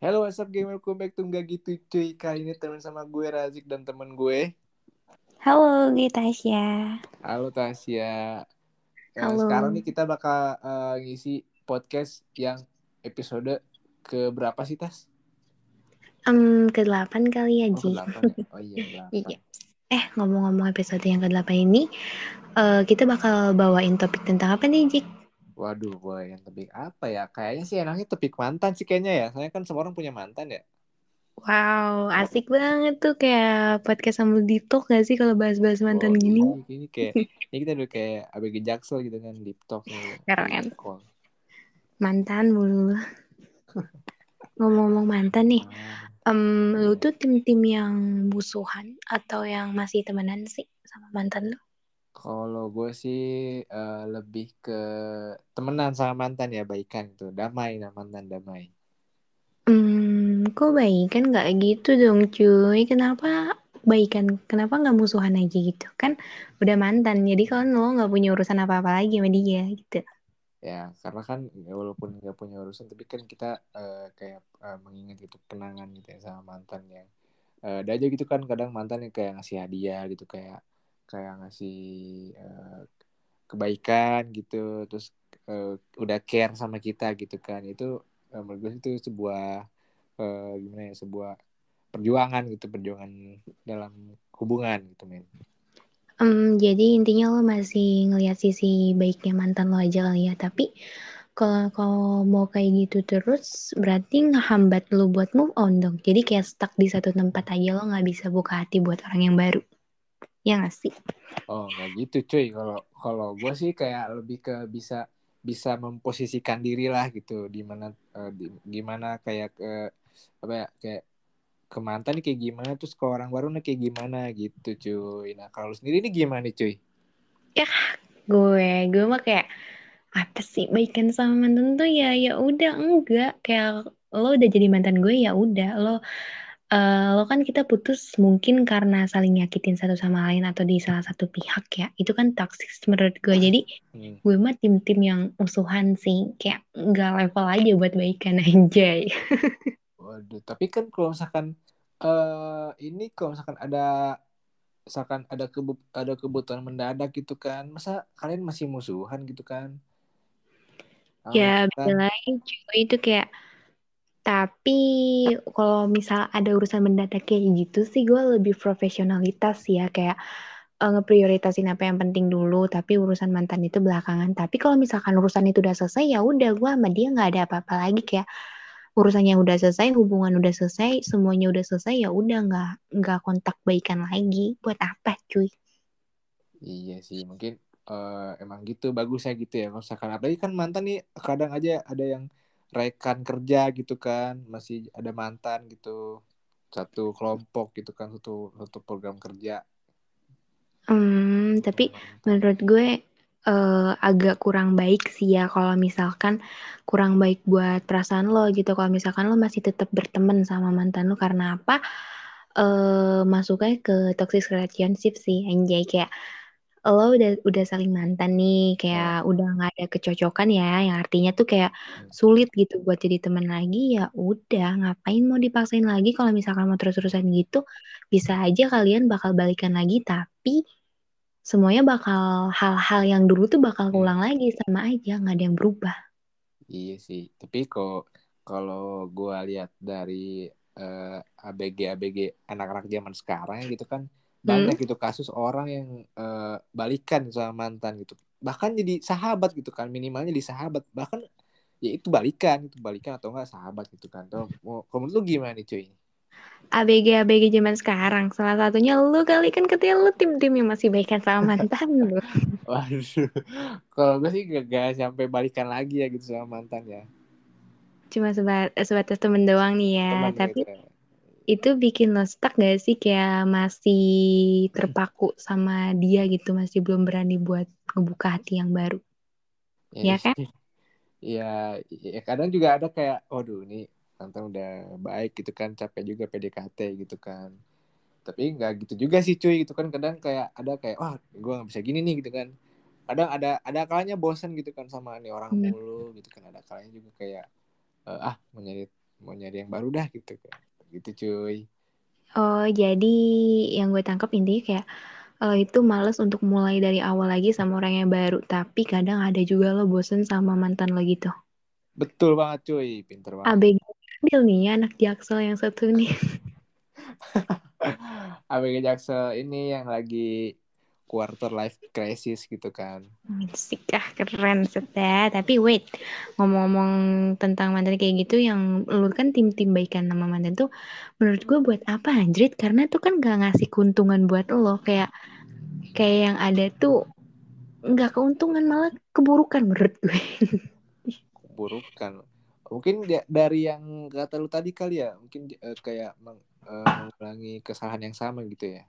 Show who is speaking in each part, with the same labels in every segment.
Speaker 1: Hello, what's up game? Welcome back to Nggak Gitu Cuy. Kali ini temen sama gue Razik dan temen gue.
Speaker 2: Halo, gue Tasya.
Speaker 1: Halo Tasya. Eh,
Speaker 2: Halo.
Speaker 1: sekarang nih kita bakal eh, ngisi podcast yang episode ke berapa sih Tas?
Speaker 2: Em, ke-8 kali ya,
Speaker 1: Oh,
Speaker 2: Ji.
Speaker 1: ke-8 ya? Oh iya, ke-8.
Speaker 2: Iya. Eh, ngomong-ngomong episode yang ke-8 ini, eh, kita bakal bawain topik tentang apa nih, Jik?
Speaker 1: Waduh, boy, yang topik apa ya? Kayaknya sih enaknya topik mantan sih kayaknya ya. Soalnya kan semua orang punya mantan ya.
Speaker 2: Wow, asik banget tuh kayak podcast sama Dito gak sih kalau bahas-bahas mantan
Speaker 1: Oh,
Speaker 2: gini?
Speaker 1: iya, Ini kayak, ini kita udah kayak ABG Jaksel gitu kan, deep talk.
Speaker 2: Keren. Mantan mulu. Ngomong-ngomong mantan nih,
Speaker 1: Ah.
Speaker 2: em, lu tuh tim-tim yang musuhan atau yang masih temenan sih sama mantan lu?
Speaker 1: Kalau gue sih eh, lebih ke temenan sama mantan ya baikan gitu damai nah mantan damai
Speaker 2: Hmm, kok baikan nggak gitu dong cuy? Kenapa baikan? Kenapa nggak musuhan aja gitu? Kan udah mantan, jadi kan lo nggak punya urusan apa-apa lagi sama dia gitu.
Speaker 1: ya karena kan ya walaupun nggak punya urusan tapi kan kita eh, kayak eh, mengingat gitu kenangan gitu ya sama mantan yang eh, ada aja gitu kan kadang mantan yang kayak ngasih hadiah gitu kayak kayak ngasih eh, kebaikan gitu terus eh, udah care sama kita gitu kan itu eh, menurut gue itu sebuah eh, gimana ya sebuah perjuangan gitu perjuangan dalam hubungan gitu men
Speaker 2: Em, jadi intinya lo masih ngelihat sisi baiknya mantan lo aja kali ya. Tapi kalau kalau mau kayak gitu terus, berarti ngehambat lo buat move on dong. Jadi kayak stuck di satu tempat aja lo nggak bisa buka hati buat orang yang baru. Ya nggak sih?
Speaker 1: oh nggak gitu cuy. Kalau kalau gue sih kayak lebih ke bisa bisa memposisikan diri lah gitu. Di mana eh, di- gimana kayak ke apa ya kayak ke mantan nih kayak gimana terus ke orang baru nih kayak gimana gitu cuy. Nah kalau lu sendiri nih gimana nih cuy?
Speaker 2: Gue gue mah kayak apa sih baikan sama mantan tuh ya ya udah enggak. Kayak lo udah jadi mantan gue ya udah. Lo eh, lo kan kita putus mungkin karena saling nyakitin satu sama lain atau di salah satu pihak ya. Itu kan toxic menurut gue jadi
Speaker 1: Hmm.
Speaker 2: gue mah tim-tim yang musuhan sih. Kayak nggak level aja buat baikan anjay.
Speaker 1: Waduh, tapi kan kalau misalkan eh ini kalau misalkan ada misalkan ada kebu ada kebutuhan mendadak gitu kan, masa kalian masih musuhan gitu kan?
Speaker 2: Ya cuy. Itu kayak tapi kalau misal ada urusan mendadak kayak gitu sih gue lebih profesionalitas ya kayak eh, ngeprioritasin apa yang penting dulu tapi urusan mantan itu belakangan. Tapi kalau misalkan urusan itu udah selesai ya udah gue sama dia nggak ada apa-apa lagi kayak urusannya udah selesai hubungan udah selesai semuanya udah selesai ya udah nggak nggak kontak baikan lagi. Buat apa cuy?
Speaker 1: Iya sih, mungkin eh, emang gitu bagusnya gitu ya. Kalau misalkan apalagi kan mantan nih kadang aja ada yang rekan kerja gitu kan, masih ada mantan gitu. Satu kelompok gitu kan, satu satu program kerja.
Speaker 2: Hmm, tapi menurut gue eh, agak kurang baik sih ya kalau misalkan kurang baik buat perasaan lo gitu. Kalau misalkan lo masih tetap berteman sama mantan lo karena apa? Eh masuknya ke toxic relationship sih anjay kayak lo udah udah saling mantan nih kayak udah nggak ada kecocokan ya yang artinya tuh kayak sulit gitu buat jadi teman lagi ya udah ngapain mau dipaksain lagi kalau misalkan mau terus-terusan gitu bisa aja kalian bakal balikan lagi tapi semuanya bakal hal-hal yang dulu tuh bakal
Speaker 1: Hmm.
Speaker 2: ulang lagi sama aja nggak ada yang berubah.
Speaker 1: Iya sih, tapi kok kalau gua lihat dari eh, ABG ABG anak-anak zaman sekarang gitu kan banyak gitu kasus orang yang eh, balikan sama mantan gitu. Bahkan jadi sahabat gitu kan, minimalnya di sahabat. Bahkan ya itu balikan, itu balikan atau enggak sahabat gitu kan. Tuh, mau menurut lu gimana nih cuy?
Speaker 2: ABG ABG zaman sekarang salah satunya lu kali kan katanya lu tim-tim yang masih baikan sama mantan lu
Speaker 1: Waduh, kalau gue sih gak, gak sampai balikan lagi ya gitu sama mantan ya.
Speaker 2: cuma seba- sebatas temen doang nih ya
Speaker 1: Teman
Speaker 2: tapi
Speaker 1: gitu ya.
Speaker 2: Itu bikin lo stuck gak sih kayak masih terpaku sama dia gitu masih belum berani buat ngebuka hati yang baru Ya kan?
Speaker 1: Iya, ya kadang juga ada kayak, waduh ini mantan udah baik gitu kan, capek juga PDKT gitu kan. Tapi nggak gitu juga sih cuy gitu kan, kadang kayak ada kayak, wah gue nggak bisa gini nih gitu kan. Kadang ada ada kalanya bosan gitu kan sama nih orang
Speaker 2: Hmm.
Speaker 1: mulu gitu kan, ada kalanya juga kayak, eh, ah mau nyari mau nyari yang baru dah gitu kan gitu cuy
Speaker 2: Oh, jadi yang gue tangkap intinya kayak lo itu males untuk mulai dari awal lagi sama orang yang baru, tapi kadang ada juga lo bosen sama mantan lo gitu.
Speaker 1: betul banget cuy pinter banget
Speaker 2: ABG ambil nih anak jaksel yang satu nih.
Speaker 1: ABG Jaksel ini yang lagi quarter life crisis gitu kan
Speaker 2: Sik ah keren set ya. Tapi wait, ngomong-ngomong tentang mantan kayak gitu yang lu kan tim-tim baikan sama mantan tuh menurut gue buat apa anjrit? Karena tuh kan gak ngasih keuntungan buat lo kayak kayak yang ada tuh nggak keuntungan malah keburukan menurut gue.
Speaker 1: keburukan mungkin dari yang kata lu tadi kali ya mungkin eh, kayak meng- eh, mengulangi kesalahan yang sama gitu ya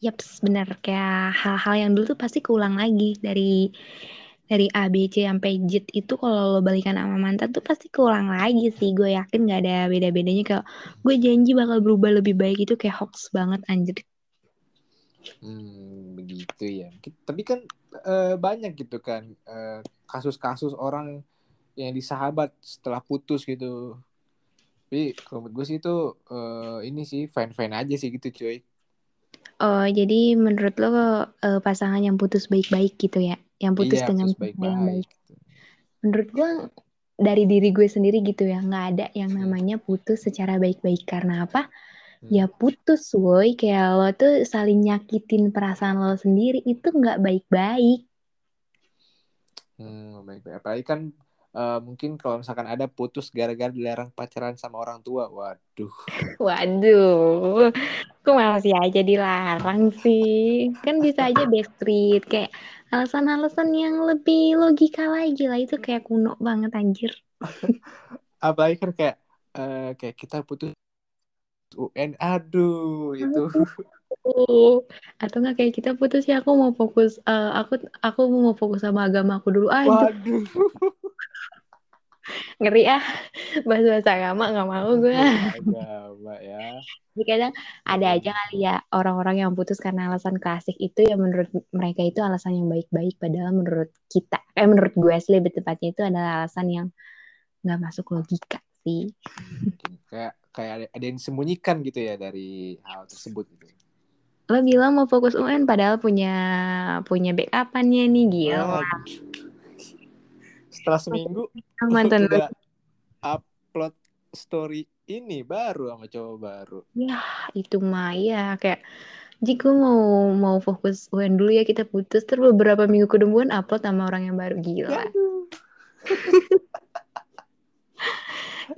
Speaker 2: Yaps, bener kayak hal-hal yang dulu tuh pasti keulang lagi dari dari A B C sampai Z itu kalau lo balikan sama mantan tuh pasti keulang lagi sih. Gue yakin nggak ada beda-bedanya kayak gue janji bakal berubah lebih baik itu kayak hoax banget anjir.
Speaker 1: Hmm, begitu ya. Tapi kan eh, banyak gitu kan eh, kasus-kasus orang yang disahabat setelah putus gitu. Tapi kalau menurut gue sih itu eh, ini sih fine-fine aja sih gitu cuy.
Speaker 2: Oh, jadi menurut lo eh, pasangan yang putus baik-baik gitu ya? Yang putus
Speaker 1: Iya,
Speaker 2: dengan
Speaker 1: putus
Speaker 2: cara yang
Speaker 1: baik-baik.
Speaker 2: baik. Menurut gue dari diri gue sendiri gitu ya, nggak ada yang
Speaker 1: Hmm.
Speaker 2: namanya putus secara baik-baik. Karena apa?
Speaker 1: Hmm.
Speaker 2: Ya putus woi, kayak lo tuh saling nyakitin perasaan lo sendiri itu nggak baik-baik.
Speaker 1: Hmm, baik-baik. Apalagi kan eh, mungkin kalau misalkan ada putus gara-gara dilarang pacaran sama orang tua. Waduh.
Speaker 2: Waduh, kok masih aja dilarang sih? Kan bisa aja backstreet, kayak alasan-alasan yang lebih logika lagi lah. Itu kayak kuno banget anjir.
Speaker 1: Apalagi kan kayak eh, kayak kita putus UN. Aduh, itu.
Speaker 2: Oh, atau nggak kayak kita putus ya aku mau fokus, eh, aku aku mau fokus sama agama aku dulu. Aduh,
Speaker 1: Waduh.
Speaker 2: Ngeri ah, bahas-bahas agama nggak mau gue.
Speaker 1: Agama ya.
Speaker 2: Jadi kadang ada aja kali ya orang-orang yang putus karena alasan klasik itu ya menurut mereka itu alasan yang baik-baik padahal menurut kita eh menurut gue sih lebih tepatnya itu adalah alasan yang nggak masuk logika sih.
Speaker 1: Kayak kayak ada, ada yang disembunyikan gitu ya dari hal tersebut gitu.
Speaker 2: Lo bilang mau fokus UN padahal punya punya backupannya nih gila.
Speaker 1: Waduh. Setelah seminggu
Speaker 2: Mantan
Speaker 1: udah upload story ini baru sama cowok baru.
Speaker 2: ya itu mah ya kayak jika mau mau fokus UN dulu ya kita putus. Terus beberapa minggu kemudian upload sama orang yang baru. Gila.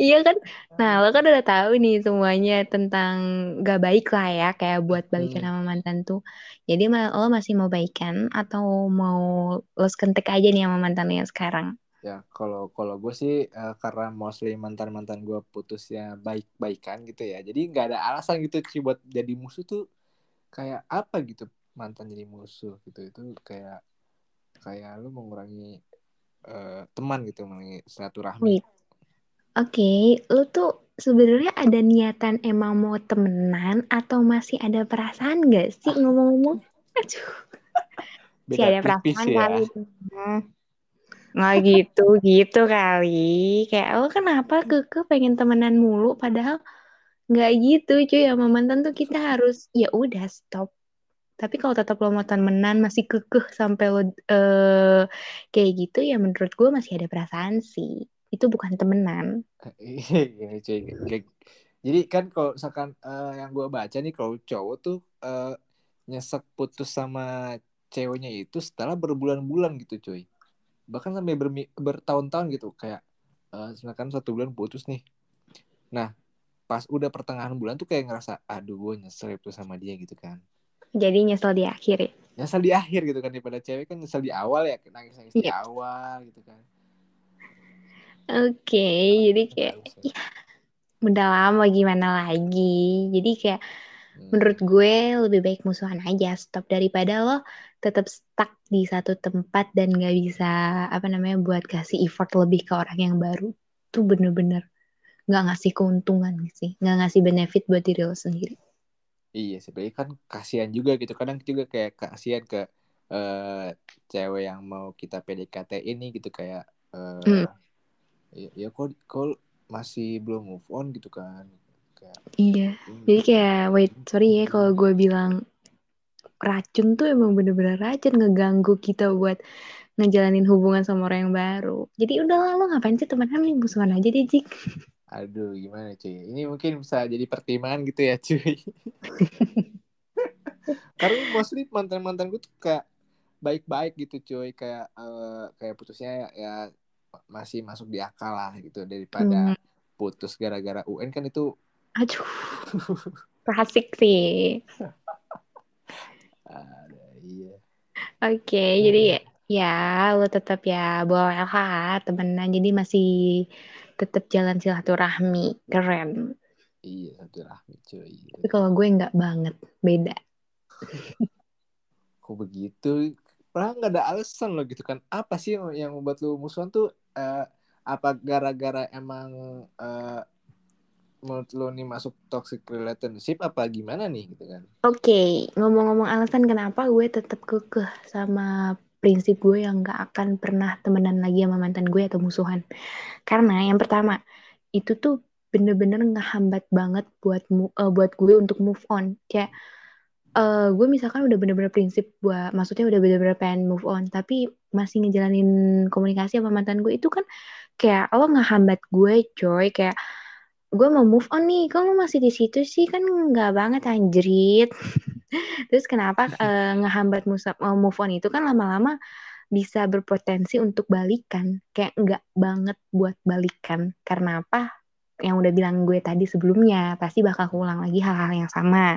Speaker 2: Iya kan? Nah, lo kan udah tahu nih semuanya tentang gak baik lah ya, kayak buat balikan
Speaker 1: Hmm.
Speaker 2: sama mantan tuh. Jadi lo masih mau baikan atau mau lo sekentek aja nih sama mantan lo yang sekarang?
Speaker 1: Ya, kalau kalau gue sih eh, karena mostly mantan-mantan gue putusnya baik-baikan gitu ya. Jadi nggak ada alasan gitu sih buat jadi musuh tuh kayak apa gitu mantan jadi musuh gitu. Itu kayak kayak lu mengurangi eh, teman gitu, mengurangi silaturahmi.
Speaker 2: Oke, lo tuh sebenarnya ada niatan emang mau temenan atau masih ada perasaan gak sih ngomong-ngomong? Aduh,
Speaker 1: Beda
Speaker 2: ada perasaan
Speaker 1: ya.
Speaker 2: kali. Nggak gitu, gitu kali. Kayak lo kenapa keke pengen temenan mulu padahal nggak gitu cuy sama mantan tuh kita harus ya udah stop. Tapi kalau tetap lo mau temenan masih kekeh sampai lo eh, kayak gitu ya menurut gue masih ada perasaan sih. Itu bukan temenan.
Speaker 1: Iya, cuy. Kayak- Jadi kan kalau misalkan eh, yang gue baca nih kalau cowok tuh eh, nyesek putus sama ceweknya itu setelah berbulan-bulan gitu cuy. Bahkan sampai bermi- bertahun-tahun gitu kayak misalkan satu bulan putus nih. Nah pas udah pertengahan bulan tuh kayak ngerasa aduh gue nyesel itu sama dia gitu kan.
Speaker 2: Jadi nyesel di akhir ya.
Speaker 1: Nyesel di akhir gitu kan daripada cewek kan nyesel di awal ya nangis-nangis di
Speaker 2: Iya.
Speaker 1: awal gitu kan.
Speaker 2: Oke, jadi kayak
Speaker 1: ya.
Speaker 2: udah lama gimana lagi. Jadi kayak
Speaker 1: Hmm.
Speaker 2: menurut gue lebih baik musuhan aja stop daripada lo tetap stuck di satu tempat dan gak bisa apa namanya buat kasih effort lebih ke orang yang baru. Tuh bener-bener nggak ngasih keuntungan sih, nggak ngasih benefit buat diri lo sendiri.
Speaker 1: Iya sebenarnya kan kasihan juga gitu kadang juga kayak kasihan ke eh, cewek yang mau kita PDKT ini gitu kayak eh,
Speaker 2: Hmm.
Speaker 1: Ya, ya kok kok masih belum move on gitu kan kayak
Speaker 2: Iya.
Speaker 1: ini
Speaker 2: Jadi kayak wait, sorry ya kalau gue bilang racun tuh emang bener-bener racun ngeganggu kita buat ngejalanin hubungan sama orang yang baru. Jadi udah lo ngapain sih temenan nih musuhan aja deh Jik.
Speaker 1: aduh gimana cuy ini mungkin bisa jadi pertimbangan gitu ya cuy karena mostly mantan mantan gue tuh kayak baik-baik gitu cuy kayak eh, kayak putusnya ya masih masuk di akal lah gitu daripada
Speaker 2: Hmm.
Speaker 1: putus gara-gara UN kan itu
Speaker 2: Aduh. Klasik sih.
Speaker 1: ada iya
Speaker 2: Oke, jadi ya lo tetap ya boleh lah temenan. Jadi masih tetap jalan silaturahmi. Keren.
Speaker 1: iya satu rahmi cuy
Speaker 2: Tapi kalau gue nggak banget, beda.
Speaker 1: kok begitu Padahal nggak ada alasan loh gitu kan apa sih yang- membuat lu musuhan tuh eh, apa gara-gara emang eh, menurut lu nih masuk toxic relationship apa gimana nih gitu kan
Speaker 2: Oke, ngomong-ngomong alasan kenapa gue tetap kekeh sama prinsip gue yang gak akan pernah temenan lagi sama mantan gue atau musuhan. Karena yang pertama, itu tuh bener-bener ngehambat banget buat eh, buat gue untuk move on. Kayak eh, gue misalkan udah bener-bener prinsip buat, maksudnya udah bener-bener pengen move on, tapi masih ngejalanin komunikasi sama mantan gue itu kan kayak lo ngehambat gue, coy. Kayak gue mau move on nih, kok lo masih di situ sih kan nggak banget anjrit. Terus kenapa eh, ngehambat eh, move on itu kan lama-lama bisa berpotensi untuk balikan, kayak nggak banget buat balikan. Karena apa? Yang udah bilang gue tadi sebelumnya, pasti bakal keulang lagi hal-hal yang sama.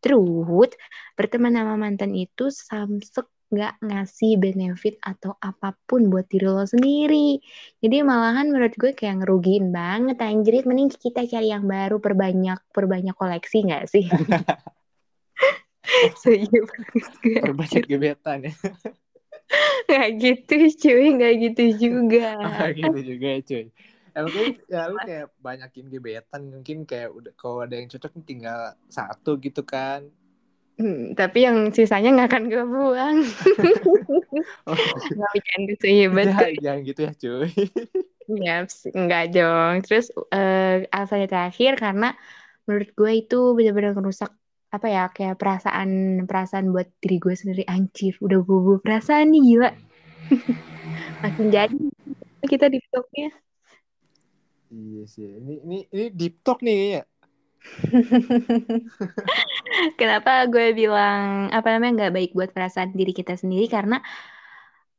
Speaker 2: Terus berteman sama mantan itu samsek nggak ngasih benefit atau apa pun buat diri lo sendiri. Jadi malahan menurut gue kayak ngerugiin banget anjrit. Mending kita cari yang baru, perbanyak perbanyak koleksi nggak sih? so, iya
Speaker 1: perbanyak gebetan ya
Speaker 2: Nggak gitu cuy, nggak gitu juga.
Speaker 1: Gitu juga cuy ya mungkin ya lu kayak banyakin gebetan mungkin kayak udah kalau ada yang cocok tinggal satu gitu kan.
Speaker 2: Hmm, tapi yang sisanya nggak akan gue buang.
Speaker 1: oh,
Speaker 2: Nggak bercanda sehebat
Speaker 1: jangan, jangan gitu ya cuy.
Speaker 2: Ya, enggak dong. Terus eh alasannya terakhir karena menurut gue itu benar-benar ngerusak apa ya kayak perasaan perasaan buat diri gue sendiri. Anjir udah bobo perasaan nih gila. Makin jadi kita di vlognya
Speaker 1: iya sih. Ini ini ini deep talk nih kayaknya.
Speaker 2: Kenapa gue bilang apa namanya nggak baik buat perasaan diri kita sendiri? Karena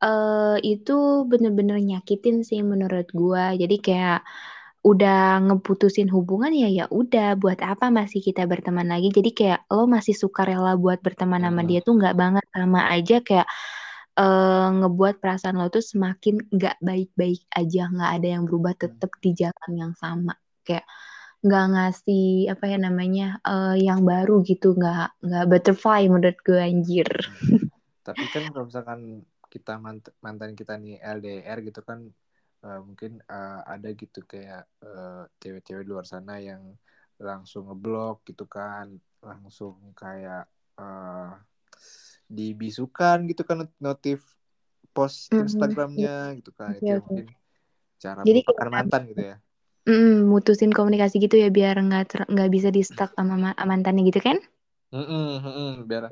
Speaker 2: eh itu bener-bener nyakitin sih menurut gue. Jadi kayak udah ngeputusin hubungan ya ya udah. Buat apa masih kita berteman lagi? Jadi kayak lo masih suka rela buat berteman sama dia tuh nggak banget sama aja. Kayak eh, ngebuat perasaan lo tuh semakin nggak baik-baik aja nggak ada yang berubah tetap di jalan yang sama. Kayak nggak ngasih apa ya namanya eh, yang baru gitu nggak nggak butterfly menurut gue anjir.
Speaker 1: Tapi kan kalau misalkan kita mant- mantan kita nih LDR gitu kan eh, mungkin eh, ada gitu kayak cewek-cewek di luar sana yang langsung ngeblok gitu kan langsung kayak eh, dibisukan gitu kan notif post. Instagramnya gitu kan. Itu ya mungkin cara
Speaker 2: Jadi kayak-
Speaker 1: mantan gitu ya.
Speaker 2: Mm, mutusin komunikasi gitu ya biar nggak nggak bisa di stuck sama ma- mantannya gitu kan?
Speaker 1: Mm-mm, mm-mm, biar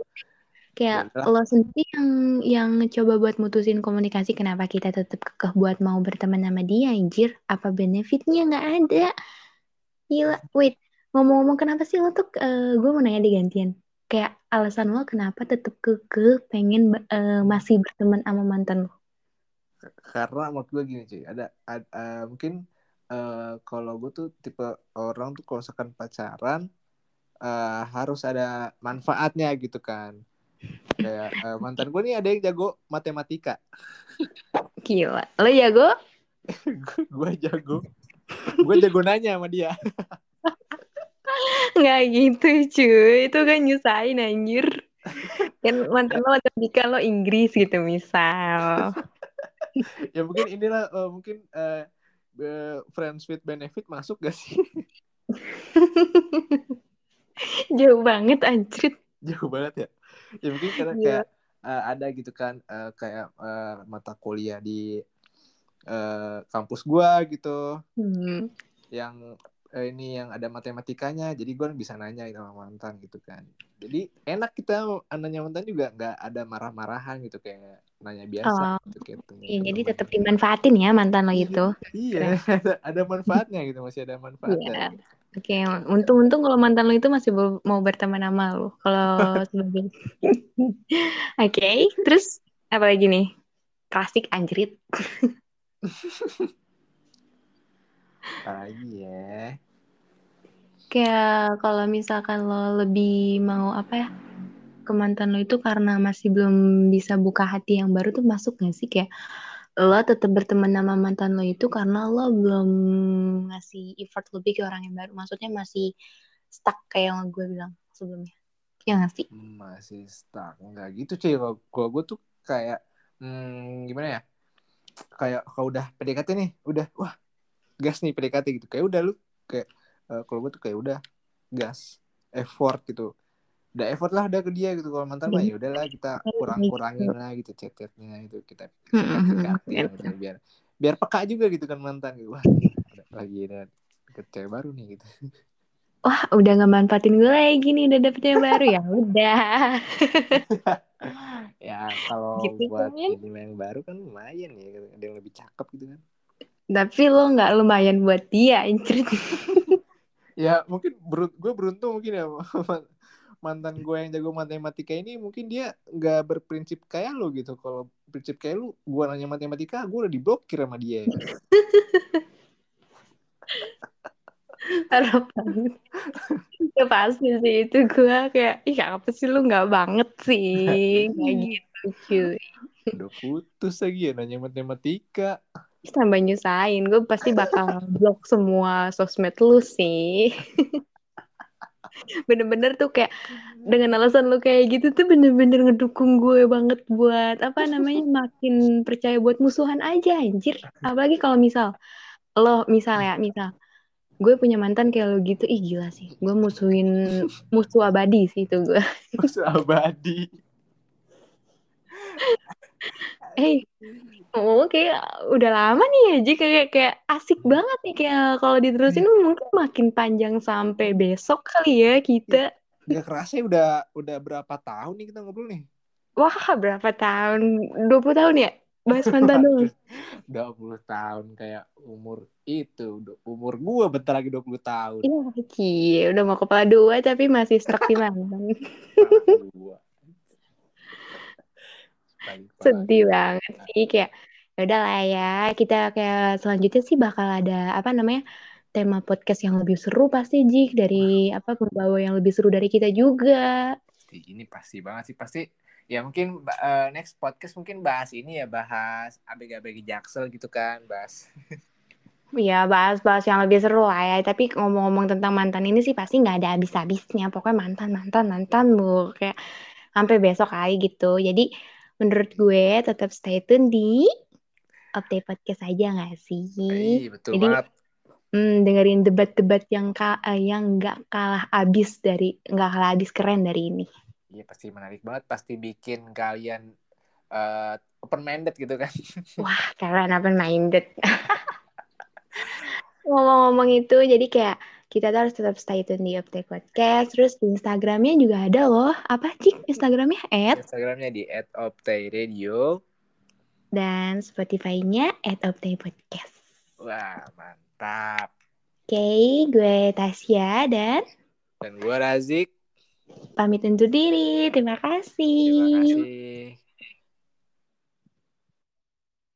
Speaker 2: kayak
Speaker 1: Yaudahlah.
Speaker 2: lo sendiri yang yang coba buat mutusin komunikasi kenapa kita tetap kekeh buat mau berteman sama dia anjir? Apa benefitnya? Nggak ada. Gila wait. Ngomong-ngomong kenapa sih lo tuh eh, gue mau nanya deh gantian kayak alasan lo kenapa tetap kekeh pengen eh, masih berteman sama mantan lo?
Speaker 1: Karena menurut gue gini cuy ada, ad- eh, mungkin eh, kalau gue tuh tipe orang tuh kalau misalkan pacaran eh, harus ada manfaatnya gitu kan. Kayak eh, mantan gue nih ada yang jago matematika.
Speaker 2: Gila lo gue
Speaker 1: gue jago. Gue jago nanya sama dia
Speaker 2: nggak gitu cuy. Itu kan nyusahin anjir. Kan mantan lo matematika lo Inggris gitu misal.
Speaker 1: Ya mungkin inilah eh, mungkin eh, eh, friends with benefit masuk gak sih?
Speaker 2: Jauh banget anjir
Speaker 1: jauh banget ya? Ya mungkin karena
Speaker 2: Iya.
Speaker 1: kayak eh, ada gitu kan eh, kayak eh, mata kuliah di eh, kampus gua gitu.
Speaker 2: Hmm.
Speaker 1: yang eh, ini yang ada matematikanya jadi gue bisa nanya sama mantan gitu kan jadi enak kita nanya mantan juga nggak ada marah-marahan gitu kayak nanya biasa
Speaker 2: Oh,
Speaker 1: gitu kayak tanya
Speaker 2: Iya, jadi
Speaker 1: teman.
Speaker 2: tetap dimanfaatin ya mantan lo itu.
Speaker 1: iya ada, ada manfaatnya gitu masih ada manfaatnya
Speaker 2: Iya. Oke, untung-untung kalau mantan lo itu masih mau- berteman sama lo. Kalau sebagai Oke, terus apa lagi nih? Klasik anjrit.
Speaker 1: Lagi ya
Speaker 2: Kayak kalau misalkan lo lebih mau apa ya ke mantan lo itu karena masih belum bisa buka hati yang baru tuh masuk gak sih kayak lo tetap berteman sama mantan lo itu karena lo belum ngasih effort lebih ke orang yang baru. Maksudnya masih stuck kayak yang gue bilang sebelumnya. Ya gak sih?
Speaker 1: masih stuck nggak gitu cuy kalau kalau gue tuh kayak hmm, gimana ya kayak kalau udah PDKT nih udah wah gas nih PDKT gitu. Kayak udah lu kayak eh, kalau gue tuh kayak udah gas effort gitu. Udah effort lah udah ke dia gitu. Kalau mantan mah ya udahlah kita kurang kurangin lah gitu chat chatnya itu kita sikat-sikatin gitu biar biar peka juga gitu kan mantan gitu. Wah lagi ada cewek baru nih gitu.
Speaker 2: Wah, udah gak manfaatin gue lagi nih, udah dapet yang baru. Ya. Udah.
Speaker 1: ya kalau
Speaker 2: Gitu
Speaker 1: buat
Speaker 2: kan.
Speaker 1: ini yang baru kan lumayan ya ada yang lebih cakep gitu kan
Speaker 2: Tapi lo nggak lumayan buat dia, anjir.
Speaker 1: ya mungkin berut gue beruntung mungkin ya mantan gue yang jago matematika ini mungkin dia nggak berprinsip kayak lo gitu kalau prinsip kayak lu gue nanya matematika gue udah diblokir sama dia ya.
Speaker 2: Banget. Ya pasti sih itu gue kayak, ih apa sih lu nggak banget sih. Kayak gitu cuy.
Speaker 1: udah putus lagi ya nanya matematika
Speaker 2: Tambah nyusahin, gue pasti bakal blok semua sosmed lu sih. Bener-bener tuh kayak dengan alasan lu kayak gitu tuh bener-bener ngedukung gue banget buat apa namanya makin percaya buat musuhan aja anjir. Apalagi kalau misal lo misal ya misal gue punya mantan kayak lo gitu ih gila sih gue musuhin musuh abadi sih itu gue
Speaker 1: musuh abadi
Speaker 2: eh oh kayak udah lama nih aja kayak kayak asik banget nih. Kayak kalau diterusin mungkin makin panjang sampai besok kali ya kita
Speaker 1: Gak kerasa ya udah udah berapa tahun nih kita ngobrol nih?
Speaker 2: Wah berapa tahun? 20 tahun ya? Bahas mantan dong
Speaker 1: 20 tahun kayak umur itu. Umur gue bentar lagi 20 tahun.
Speaker 2: Iya udah mau kepala dua tapi masih stuck di mantan
Speaker 1: Kepala dua.
Speaker 2: Sedih banget sih kayak ya udah lah ya kita kayak selanjutnya sih bakal ada apa namanya tema podcast yang lebih seru pasti Jik dari apa pembawa yang lebih seru dari kita juga.
Speaker 1: Ini pasti banget sih pasti ya mungkin eh, next podcast mungkin bahas ini ya bahas abg-abg jaksel gitu kan bahas.
Speaker 2: Ya bahas-bahas yang lebih seru lah ya tapi ngomong-ngomong tentang mantan ini sih pasti nggak ada habis-habisnya pokoknya mantan mantan mantan bu kayak sampai besok kali gitu. Jadi menurut gue tetap stay tune di update podcast aja nggak sih?
Speaker 1: Iya betul
Speaker 2: Jadi,
Speaker 1: banget.
Speaker 2: hmm, dengerin debat-debat yang ka eh, yang nggak kalah abis dari nggak kalah abis keren dari ini.
Speaker 1: Iya pasti menarik banget. Pasti bikin kalian eh, open minded gitu kan.
Speaker 2: Wah keren open minded ngomong-ngomong itu jadi kayak kita tuh harus tetap stay tune di update podcast. Terus di Instagramnya juga ada loh. Apa sih Instagramnya? At?
Speaker 1: Instagramnya di @optai_radio
Speaker 2: dan Spotify-nya at podcast.
Speaker 1: Wah mantap.
Speaker 2: Oke gue Tasya dan
Speaker 1: dan gue Razik.
Speaker 2: pamit undur diri. Terima kasih.
Speaker 1: Terima kasih